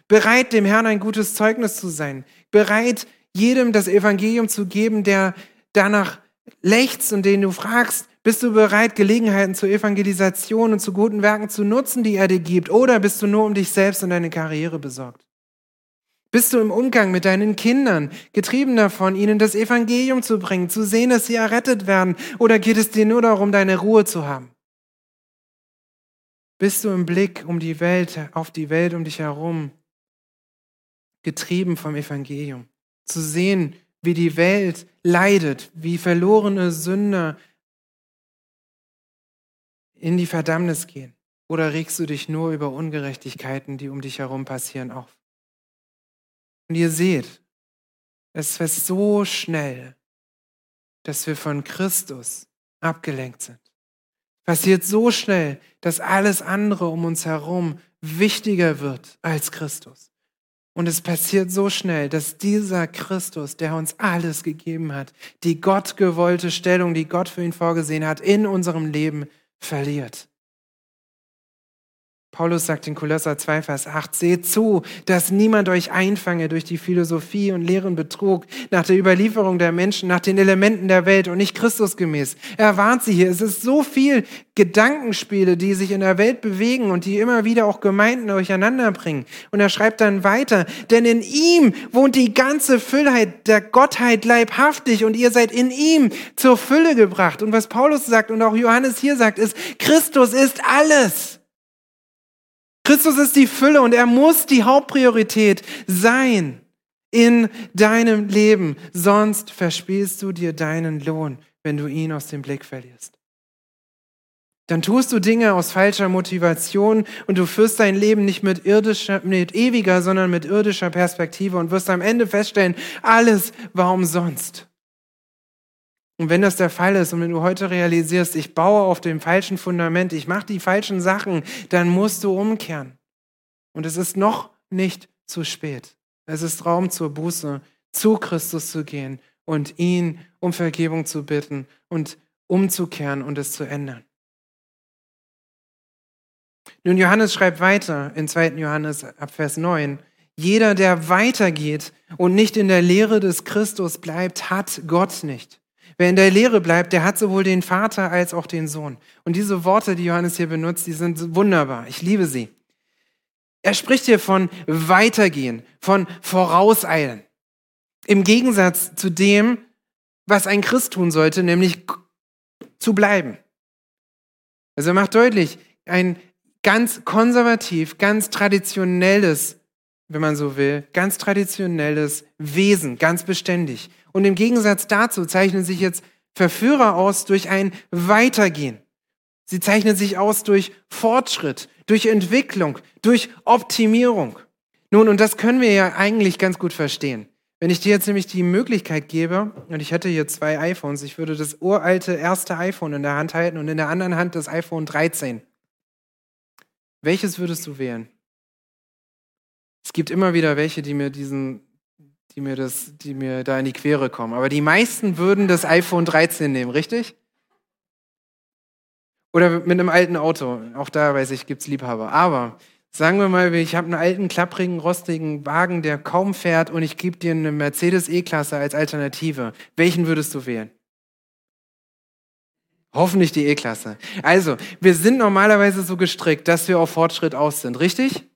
Bereit, dem Herrn ein gutes Zeugnis zu sein? Bereit, jedem das Evangelium zu geben, der danach lechzt und den du fragst, bist du bereit, Gelegenheiten zur Evangelisation und zu guten Werken zu nutzen, die er dir gibt? Oder bist du nur um dich selbst und deine Karriere besorgt? Bist du im Umgang mit deinen Kindern getrieben davon, ihnen das Evangelium zu bringen, zu sehen, dass sie errettet werden? Oder geht es dir nur darum, deine Ruhe zu haben? Bist du im Blick um die Welt, auf die Welt um dich herum, getrieben vom Evangelium? Zu sehen, wie die Welt leidet, wie verlorene Sünder in die Verdammnis gehen? Oder regst du dich nur über Ungerechtigkeiten, die um dich herum passieren, auf? Und ihr seht, es ist so schnell, dass wir von Christus abgelenkt sind. Passiert so schnell, dass alles andere um uns herum wichtiger wird als Christus. Und es passiert so schnell, dass dieser Christus, der uns alles gegeben hat, die gottgewollte Stellung, die Gott für ihn vorgesehen hat, in unserem Leben verliert. Paulus sagt in Kolosser 2, Vers 8, seht zu, dass niemand euch einfange durch die Philosophie und leeren Betrug, nach der Überlieferung der Menschen, nach den Elementen der Welt und nicht Christusgemäß. Er warnt sie hier. Es ist so viel Gedankenspiele, die sich in der Welt bewegen und die immer wieder auch Gemeinden durcheinander bringen. Und er schreibt dann weiter, denn in ihm wohnt die ganze Füllheit der Gottheit leibhaftig und ihr seid in ihm zur Fülle gebracht. Und was Paulus sagt und auch Johannes hier sagt, ist, Christus ist alles. Christus ist die Fülle und er muss die Hauptpriorität sein in deinem Leben. Sonst verspielst du dir deinen Lohn, wenn du ihn aus dem Blick verlierst. Dann tust du Dinge aus falscher Motivation und du führst dein Leben nicht mit irdischer, mit ewiger, sondern mit irdischer Perspektive und wirst am Ende feststellen, alles war umsonst. Und wenn das der Fall ist und wenn du heute realisierst, ich baue auf dem falschen Fundament, ich mache die falschen Sachen, dann musst du umkehren. Und es ist noch nicht zu spät. Es ist Raum zur Buße, zu Christus zu gehen und ihn um Vergebung zu bitten und umzukehren und es zu ändern. Nun, Johannes schreibt weiter in 2. Johannes ab Vers 9, jeder, der weitergeht und nicht in der Lehre des Christus bleibt, hat Gott nicht. Wer in der Lehre bleibt, der hat sowohl den Vater als auch den Sohn. Und diese Worte, die Johannes hier benutzt, die sind wunderbar. Ich liebe sie. Er spricht hier von weitergehen, von vorauseilen. Im Gegensatz zu dem, was ein Christ tun sollte, nämlich zu bleiben. Also er macht deutlich, ein ganz konservativ, ganz traditionelles, wenn man so will, ganz traditionelles Wesen, ganz beständig. Und im Gegensatz dazu zeichnen sich jetzt Verführer aus durch ein Weitergehen. Sie zeichnen sich aus durch Fortschritt, durch Entwicklung, durch Optimierung. Nun, und das können wir ja eigentlich ganz gut verstehen. Wenn ich dir jetzt nämlich die Möglichkeit gebe, und ich hätte hier zwei iPhones, ich würde das uralte erste iPhone in der Hand halten und in der anderen Hand das iPhone 13. Welches würdest du wählen? Es gibt immer wieder welche, die mir diesen die mir, das, die mir da in die Quere kommen. Aber die meisten würden das iPhone 13 nehmen, richtig? Oder mit einem alten Auto. Auch da weiß ich, gibt es Liebhaber. Aber Sagen wir mal, ich habe einen alten, klapprigen, rostigen Wagen, der kaum fährt und ich gebe dir eine Mercedes E-Klasse als Alternative. Welchen würdest du wählen? Hoffentlich die E-Klasse. Also, wir sind normalerweise so gestrickt, dass wir auf Fortschritt aus sind, richtig?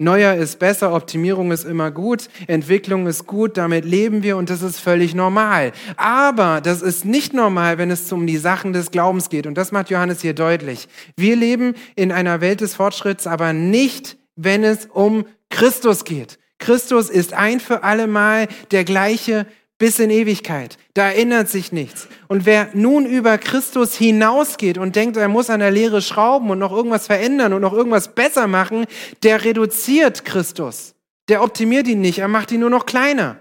Neuer ist besser, Optimierung ist immer gut, Entwicklung ist gut, damit leben wir und das ist völlig normal. Aber das ist nicht normal, wenn es um die Sachen des Glaubens geht. Und das macht Johannes hier deutlich. Wir leben in einer Welt des Fortschritts, aber nicht, wenn es um Christus geht. Christus ist ein für alle Mal der gleiche bis in Ewigkeit. Da ändert sich nichts. Und wer nun über Christus hinausgeht und denkt, er muss an der Lehre schrauben und noch irgendwas verändern und noch irgendwas besser machen, der reduziert Christus. Der optimiert ihn nicht, er macht ihn nur noch kleiner.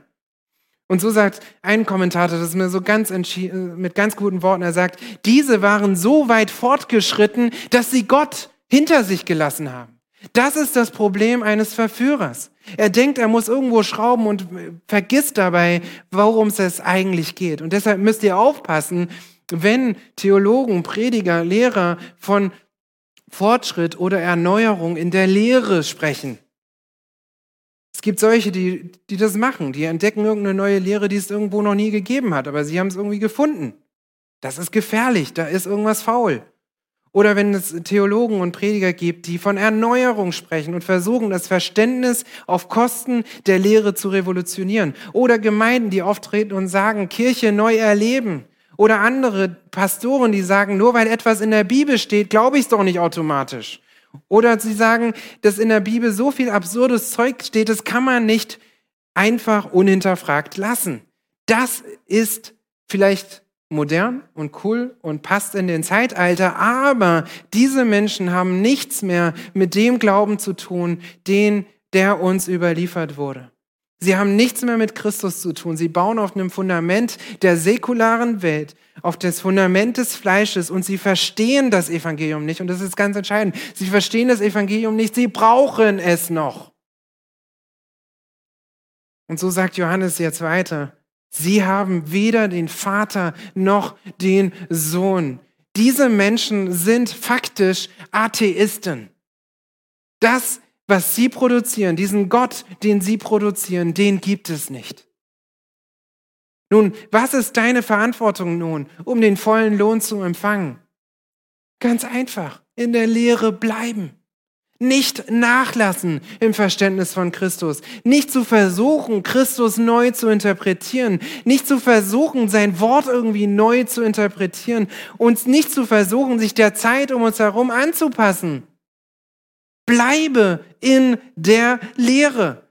Und so sagt ein Kommentator, das ist mir so ganz mit ganz guten Worten, er sagt, diese waren so weit fortgeschritten, dass sie Gott hinter sich gelassen haben. Das ist das Problem eines Verführers. Er denkt, er muss irgendwo schrauben und vergisst dabei, worum es eigentlich geht. Und deshalb müsst ihr aufpassen, wenn Theologen, Prediger, Lehrer von Fortschritt oder Erneuerung in der Lehre sprechen. Es gibt solche, die, die das machen, die entdecken irgendeine neue Lehre, die es irgendwo noch nie gegeben hat, aber sie haben es irgendwie gefunden. Das ist gefährlich, da ist irgendwas faul. Oder wenn es Theologen und Prediger gibt, die von Erneuerung sprechen und versuchen, das Verständnis auf Kosten der Lehre zu revolutionieren. Oder Gemeinden, die auftreten und sagen, Kirche neu erleben. Oder andere Pastoren, die sagen, nur weil etwas in der Bibel steht, glaube ich es doch nicht automatisch. Oder sie sagen, dass in der Bibel so viel absurdes Zeug steht, das kann man nicht einfach unhinterfragt lassen. Das ist vielleicht modern und cool und passt in den Zeitalter, aber diese Menschen haben nichts mehr mit dem Glauben zu tun, den der uns überliefert wurde. Sie haben nichts mehr mit Christus zu tun. Sie bauen auf einem Fundament der säkularen Welt, auf das Fundament des Fleisches und sie verstehen das Evangelium nicht. Und das ist ganz entscheidend. Sie verstehen das Evangelium nicht. Sie brauchen es noch. Und so sagt Johannes jetzt weiter. Sie haben weder den Vater noch den Sohn. Diese Menschen sind faktisch Atheisten. Das, was sie produzieren, diesen Gott, den sie produzieren, den gibt es nicht. Nun, was ist deine Verantwortung nun, um den vollen Lohn zu empfangen? Ganz einfach, in der Lehre bleiben. Nicht nachlassen im Verständnis von Christus. Nicht zu versuchen, Christus neu zu interpretieren. Nicht zu versuchen, sein Wort irgendwie neu zu interpretieren. Und nicht zu versuchen, sich der Zeit um uns herum anzupassen. Bleibe in der Lehre.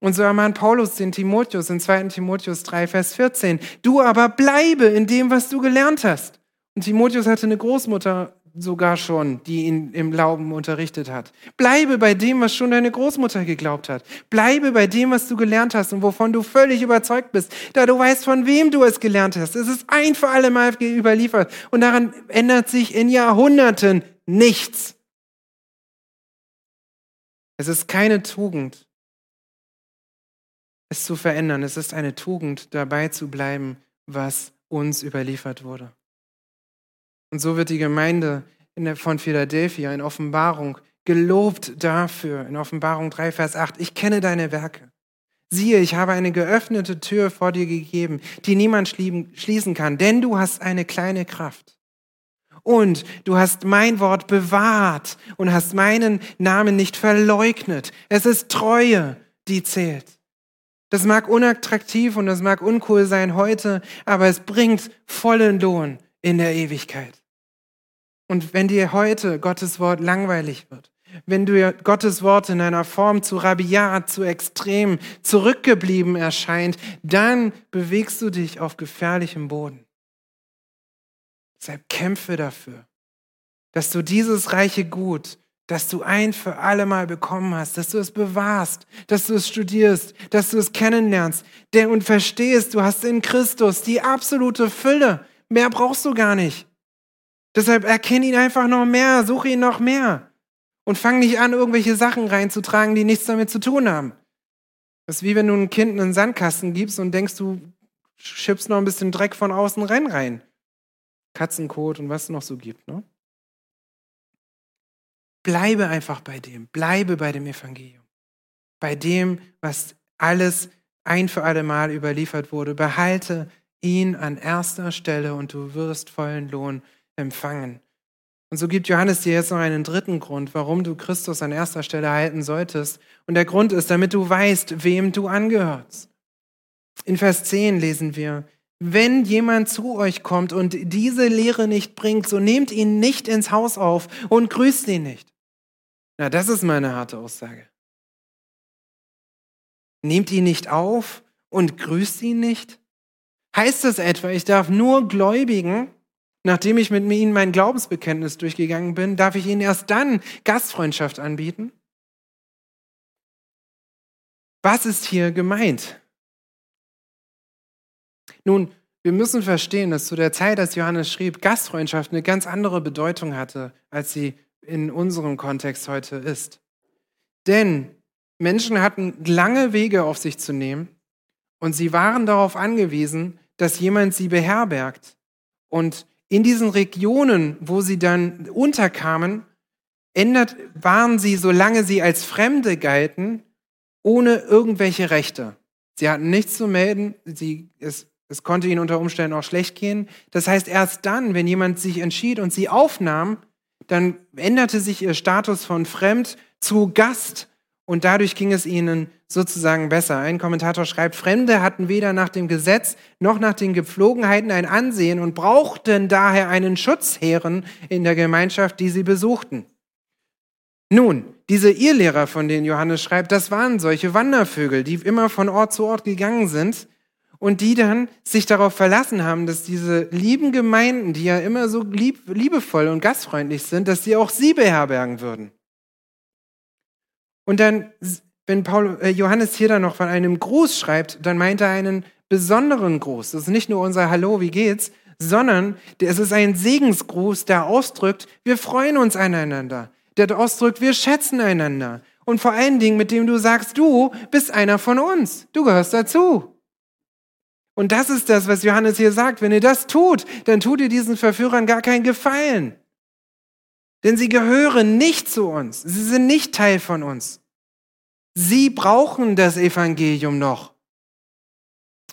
Und so ermahnt Paulus den Timotheus in 2. Timotheus 3, Vers 14. Du aber bleibe in dem, was du gelernt hast. Und Timotheus hatte eine Großmutter, sogar schon, die ihn im Glauben unterrichtet hat. Bleibe bei dem, was schon deine Großmutter geglaubt hat. Bleibe bei dem, was du gelernt hast und wovon du völlig überzeugt bist, da du weißt, von wem du es gelernt hast. Es ist ein für alle Mal überliefert und daran ändert sich in Jahrhunderten nichts. Es ist keine Tugend, es zu verändern. Es ist eine Tugend, dabei zu bleiben, was uns überliefert wurde. Und so wird die Gemeinde von Philadelphia in Offenbarung gelobt dafür, in Offenbarung 3, Vers 8, ich kenne deine Werke. Siehe, ich habe eine geöffnete Tür vor dir gegeben, die niemand schließen kann, denn du hast eine kleine Kraft. Und du hast mein Wort bewahrt und hast meinen Namen nicht verleugnet. Es ist Treue, die zählt. Das mag unattraktiv und das mag uncool sein heute, aber es bringt vollen Lohn in der Ewigkeit. Und wenn dir heute Gottes Wort langweilig wird, wenn dir Gottes Wort in einer Form zu rabiat, zu extrem, zurückgeblieben erscheint, dann bewegst du dich auf gefährlichem Boden. Deshalb kämpfe dafür, dass du dieses reiche Gut, das du ein für alle Mal bekommen hast, dass du es bewahrst, dass du es studierst, dass du es kennenlernst und verstehst, du hast in Christus die absolute Fülle. Mehr brauchst du gar nicht. Deshalb erkenne ihn einfach noch mehr, suche ihn noch mehr. Und fang nicht an, irgendwelche Sachen reinzutragen, die nichts damit zu tun haben. Das ist wie wenn du ein Kind einen Sandkasten gibst und denkst, du schippst noch ein bisschen Dreck von außen rein rein. Katzenkot und was es noch so gibt. Ne? bleibe einfach bei dem, bleibe bei dem Evangelium, bei dem, was alles ein für alle Mal überliefert wurde. Behalte ihn an erster Stelle und du wirst vollen Lohn empfangen. Und so gibt Johannes dir jetzt noch einen dritten Grund, warum du Christus an erster Stelle halten solltest. Und der Grund ist, damit du weißt, wem du angehörst. In Vers 10 lesen wir, wenn jemand zu euch kommt und diese Lehre nicht bringt, so nehmt ihn nicht ins Haus auf und grüßt ihn nicht. Na, das ist meine harte Aussage. Nehmt ihn nicht auf und grüßt ihn nicht? Heißt das etwa, ich darf nur Gläubigen, nachdem ich mit ihnen mein Glaubensbekenntnis durchgegangen bin, darf ich ihnen erst dann Gastfreundschaft anbieten? Was ist hier gemeint? Nun, wir müssen verstehen, dass zu der Zeit, als Johannes schrieb, Gastfreundschaft eine ganz andere Bedeutung hatte, als sie in unserem Kontext heute ist. Denn Menschen hatten lange Wege auf sich zu nehmen und sie waren darauf angewiesen, dass jemand sie beherbergt. Und in diesen Regionen, wo sie dann unterkamen, ändert, waren sie, solange sie als Fremde galten, ohne irgendwelche Rechte. Sie hatten nichts zu melden, sie, es, es konnte ihnen unter Umständen auch schlecht gehen. Das heißt, erst dann, wenn jemand sich entschied und sie aufnahm, dann änderte sich ihr Status von Fremd zu Gast und dadurch ging es ihnen sozusagen besser. Ein Kommentator schreibt, Fremde hatten weder nach dem Gesetz noch nach den Gepflogenheiten ein Ansehen und brauchten daher einen Schutzherren in der Gemeinschaft, die sie besuchten. Nun, diese Irrlehrer, von denen Johannes schreibt, das waren solche Wandervögel, die immer von Ort zu Ort gegangen sind und die dann sich darauf verlassen haben, dass diese lieben Gemeinden, die ja immer so lieb, liebevoll und gastfreundlich sind, dass sie auch sie beherbergen würden. Und dann, wenn Paul, äh, Johannes hier dann noch von einem Gruß schreibt, dann meint er einen besonderen Gruß. Das ist nicht nur unser Hallo, wie geht's, sondern es ist ein Segensgruß, der ausdrückt, wir freuen uns aneinander. Der ausdrückt, wir schätzen einander. Und vor allen Dingen, mit dem du sagst, du bist einer von uns. Du gehörst dazu. Und das ist das, was Johannes hier sagt. Wenn ihr das tut, dann tut ihr diesen Verführern gar keinen Gefallen. Denn sie gehören nicht zu uns. Sie sind nicht Teil von uns. Sie brauchen das Evangelium noch.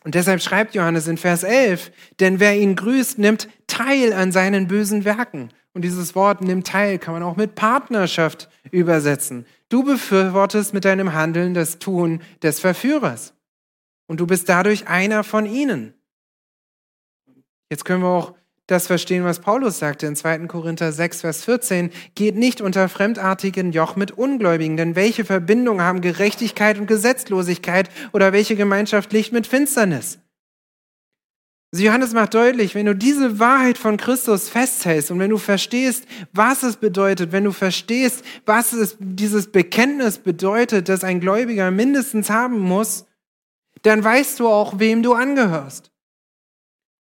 Und deshalb schreibt Johannes in Vers 11, denn wer ihn grüßt, nimmt teil an seinen bösen Werken. Und dieses Wort nimmt teil kann man auch mit Partnerschaft übersetzen. Du befürwortest mit deinem Handeln das Tun des Verführers. Und du bist dadurch einer von ihnen. Jetzt können wir auch das verstehen, was Paulus sagte in 2. Korinther 6, Vers 14. Geht nicht unter fremdartigen Joch mit Ungläubigen, denn welche Verbindung haben Gerechtigkeit und Gesetzlosigkeit oder welche Gemeinschaft Licht mit Finsternis? Also Johannes macht deutlich, wenn du diese Wahrheit von Christus festhältst und wenn du verstehst, was es bedeutet, wenn du verstehst, was es, dieses Bekenntnis bedeutet, das ein Gläubiger mindestens haben muss, dann weißt du auch, wem du angehörst.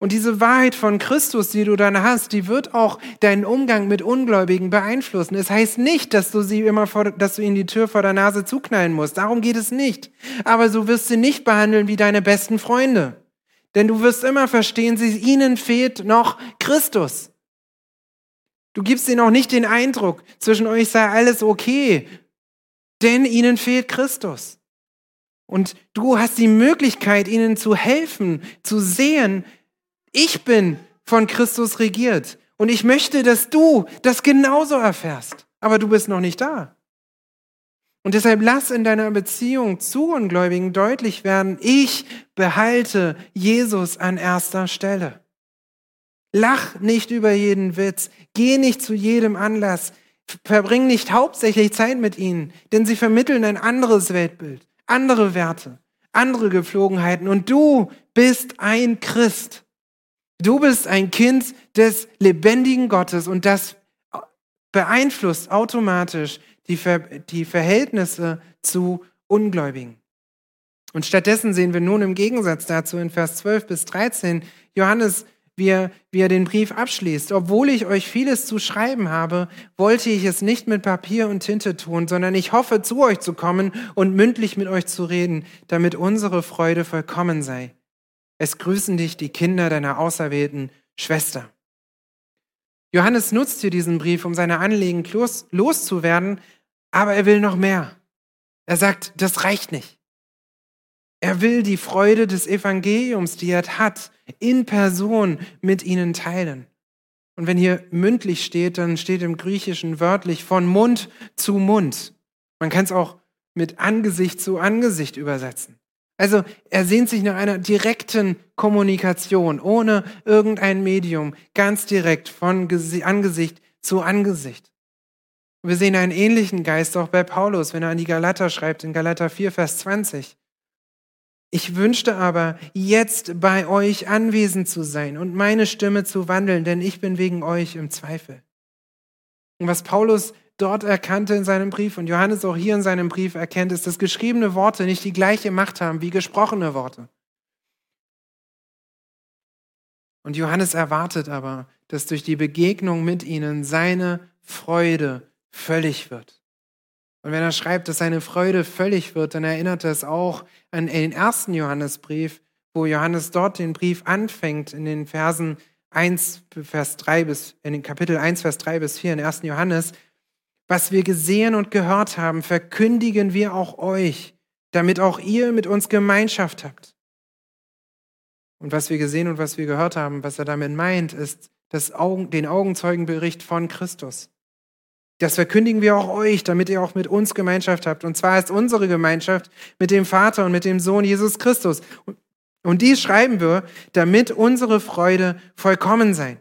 Und diese Wahrheit von Christus, die du dann hast, die wird auch deinen Umgang mit Ungläubigen beeinflussen. Es heißt nicht, dass du sie immer vor, dass du ihnen die Tür vor der Nase zuknallen musst. Darum geht es nicht. Aber du wirst sie nicht behandeln wie deine besten Freunde. Denn du wirst immer verstehen, sie, ihnen fehlt noch Christus. Du gibst ihnen auch nicht den Eindruck, zwischen euch sei alles okay, denn ihnen fehlt Christus. Und du hast die Möglichkeit, ihnen zu helfen, zu sehen, ich bin von Christus regiert. Und ich möchte, dass du das genauso erfährst. Aber du bist noch nicht da. Und deshalb lass in deiner Beziehung zu Ungläubigen deutlich werden, ich behalte Jesus an erster Stelle. Lach nicht über jeden Witz, geh nicht zu jedem Anlass, verbring nicht hauptsächlich Zeit mit ihnen, denn sie vermitteln ein anderes Weltbild, andere Werte, andere Gepflogenheiten und du bist ein Christ. Du bist ein Kind des lebendigen Gottes und das beeinflusst automatisch die, Ver die Verhältnisse zu Ungläubigen. Und stattdessen sehen wir nun im Gegensatz dazu in Vers 12 bis 13 Johannes, wie er, wie er den Brief abschließt. Obwohl ich euch vieles zu schreiben habe, wollte ich es nicht mit Papier und Tinte tun, sondern ich hoffe, zu euch zu kommen und mündlich mit euch zu reden, damit unsere Freude vollkommen sei. Es grüßen dich die Kinder deiner auserwählten Schwester. Johannes nutzt hier diesen Brief, um seine Anliegen los, loszuwerden, aber er will noch mehr. Er sagt, das reicht nicht. Er will die Freude des Evangeliums, die er hat, in Person mit ihnen teilen. Und wenn hier mündlich steht, dann steht im Griechischen wörtlich von Mund zu Mund. Man kann es auch mit Angesicht zu Angesicht übersetzen. Also er sehnt sich nach einer direkten Kommunikation, ohne irgendein Medium, ganz direkt von Angesicht zu Angesicht. Wir sehen einen ähnlichen Geist auch bei Paulus, wenn er an die Galater schreibt, in Galater 4, Vers 20. Ich wünschte aber, jetzt bei euch anwesend zu sein und meine Stimme zu wandeln, denn ich bin wegen euch im Zweifel. Und was Paulus dort erkannte in seinem Brief und Johannes auch hier in seinem Brief erkennt, ist, dass geschriebene Worte nicht die gleiche Macht haben wie gesprochene Worte. Und Johannes erwartet aber, dass durch die Begegnung mit ihnen seine Freude völlig wird. Und wenn er schreibt, dass seine Freude völlig wird, dann erinnert er es auch an den ersten Johannesbrief, wo Johannes dort den Brief anfängt in den Versen 1, Vers 3 bis, in den Kapitel 1, Vers 3 bis 4 in 1. Johannes, was wir gesehen und gehört haben, verkündigen wir auch euch, damit auch ihr mit uns Gemeinschaft habt. Und was wir gesehen und was wir gehört haben, was er damit meint, ist das Augen, den Augenzeugenbericht von Christus. Das verkündigen wir auch euch, damit ihr auch mit uns Gemeinschaft habt. Und zwar ist unsere Gemeinschaft mit dem Vater und mit dem Sohn Jesus Christus. Und dies schreiben wir, damit unsere Freude vollkommen sein.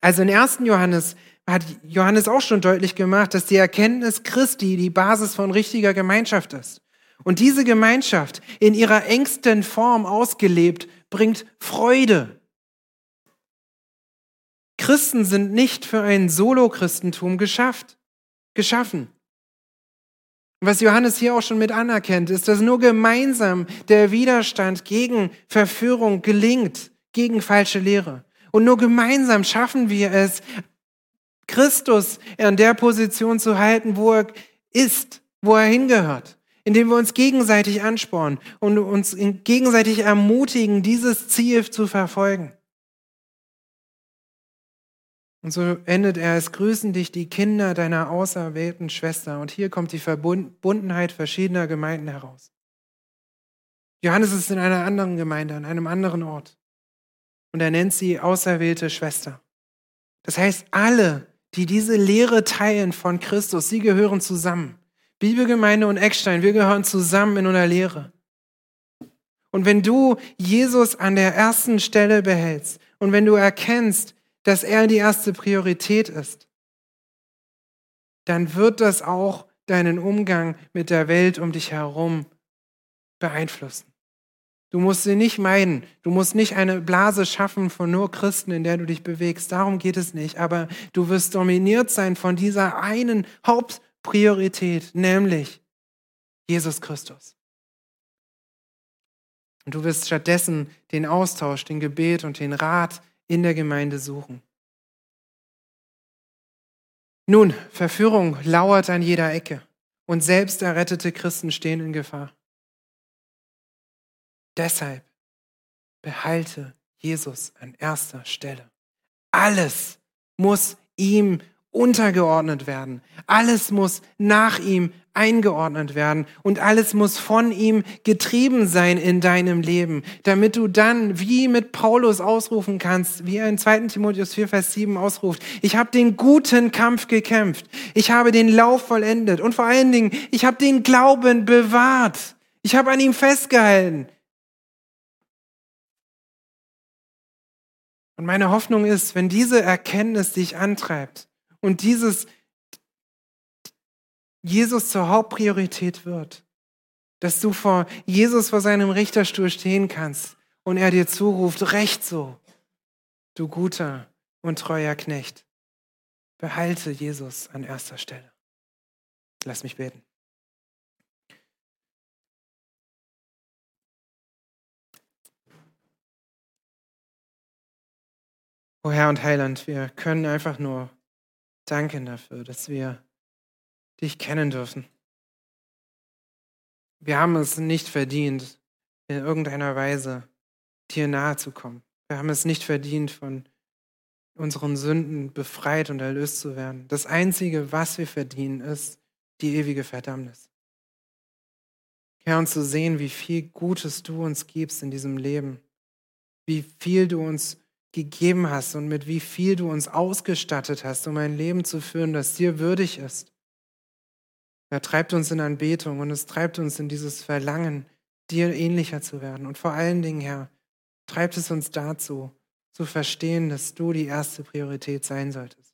Also in 1. Johannes hat Johannes auch schon deutlich gemacht, dass die Erkenntnis Christi die Basis von richtiger Gemeinschaft ist. Und diese Gemeinschaft in ihrer engsten Form ausgelebt bringt Freude. Christen sind nicht für ein Solo-Christentum geschafft, geschaffen. Was Johannes hier auch schon mit anerkennt, ist, dass nur gemeinsam der Widerstand gegen Verführung gelingt, gegen falsche Lehre. Und nur gemeinsam schaffen wir es, Christus an der Position zu halten, wo er ist, wo er hingehört, indem wir uns gegenseitig anspornen und uns gegenseitig ermutigen, dieses Ziel zu verfolgen. Und so endet er, es grüßen dich die Kinder deiner auserwählten Schwester. Und hier kommt die Verbundenheit verschiedener Gemeinden heraus. Johannes ist in einer anderen Gemeinde, an einem anderen Ort. Und er nennt sie auserwählte Schwester. Das heißt, alle, die diese Lehre teilen von Christus, sie gehören zusammen. Bibelgemeinde und Eckstein, wir gehören zusammen in einer Lehre. Und wenn du Jesus an der ersten Stelle behältst und wenn du erkennst, dass er die erste Priorität ist, dann wird das auch deinen Umgang mit der Welt um dich herum beeinflussen. Du musst sie nicht meiden. Du musst nicht eine Blase schaffen von nur Christen, in der du dich bewegst. Darum geht es nicht. Aber du wirst dominiert sein von dieser einen Hauptpriorität, nämlich Jesus Christus. Und du wirst stattdessen den Austausch, den Gebet und den Rat in der Gemeinde suchen. Nun, Verführung lauert an jeder Ecke und selbst errettete Christen stehen in Gefahr. Deshalb behalte Jesus an erster Stelle. Alles muss ihm untergeordnet werden. Alles muss nach ihm eingeordnet werden und alles muss von ihm getrieben sein in deinem Leben, damit du dann wie mit Paulus ausrufen kannst, wie er in 2. Timotheus 4, Vers 7 ausruft, ich habe den guten Kampf gekämpft, ich habe den Lauf vollendet und vor allen Dingen, ich habe den Glauben bewahrt, ich habe an ihm festgehalten, Und meine Hoffnung ist, wenn diese Erkenntnis dich antreibt und dieses Jesus zur Hauptpriorität wird, dass du vor Jesus vor seinem Richterstuhl stehen kannst und er dir zuruft, recht so, du guter und treuer Knecht. Behalte Jesus an erster Stelle. Lass mich beten. O Herr und Heiland, wir können einfach nur danken dafür, dass wir dich kennen dürfen. Wir haben es nicht verdient, in irgendeiner Weise dir nahe zu kommen. Wir haben es nicht verdient, von unseren Sünden befreit und erlöst zu werden. Das Einzige, was wir verdienen, ist die ewige Verdammnis. Herr, und zu sehen, wie viel Gutes du uns gibst in diesem Leben, wie viel du uns gegeben hast und mit wie viel du uns ausgestattet hast, um ein Leben zu führen, das dir würdig ist. Er treibt uns in Anbetung und es treibt uns in dieses Verlangen, dir ähnlicher zu werden. Und vor allen Dingen, Herr, treibt es uns dazu, zu verstehen, dass du die erste Priorität sein solltest.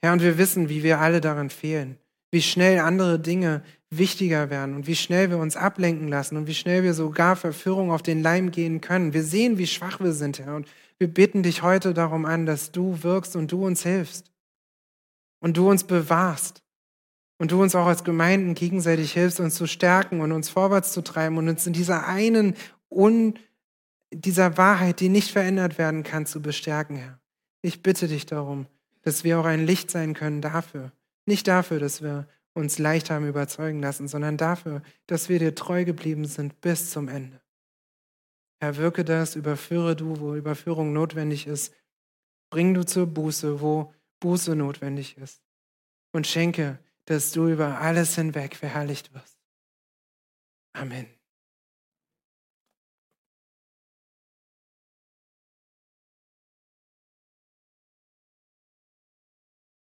Herr, und wir wissen, wie wir alle daran fehlen, wie schnell andere Dinge wichtiger werden und wie schnell wir uns ablenken lassen und wie schnell wir sogar Verführung auf den Leim gehen können. Wir sehen, wie schwach wir sind, Herr, und wir bitten dich heute darum an, dass du wirkst und du uns hilfst und du uns bewahrst und du uns auch als Gemeinden gegenseitig hilfst, uns zu stärken und uns vorwärts zu treiben und uns in dieser einen un dieser Wahrheit, die nicht verändert werden kann, zu bestärken, Herr. Ich bitte dich darum, dass wir auch ein Licht sein können dafür. Nicht dafür, dass wir uns leicht haben überzeugen lassen, sondern dafür, dass wir dir treu geblieben sind bis zum Ende. Herr, wirke das, überführe du, wo Überführung notwendig ist. Bring du zur Buße, wo Buße notwendig ist. Und schenke, dass du über alles hinweg verherrlicht wirst. Amen.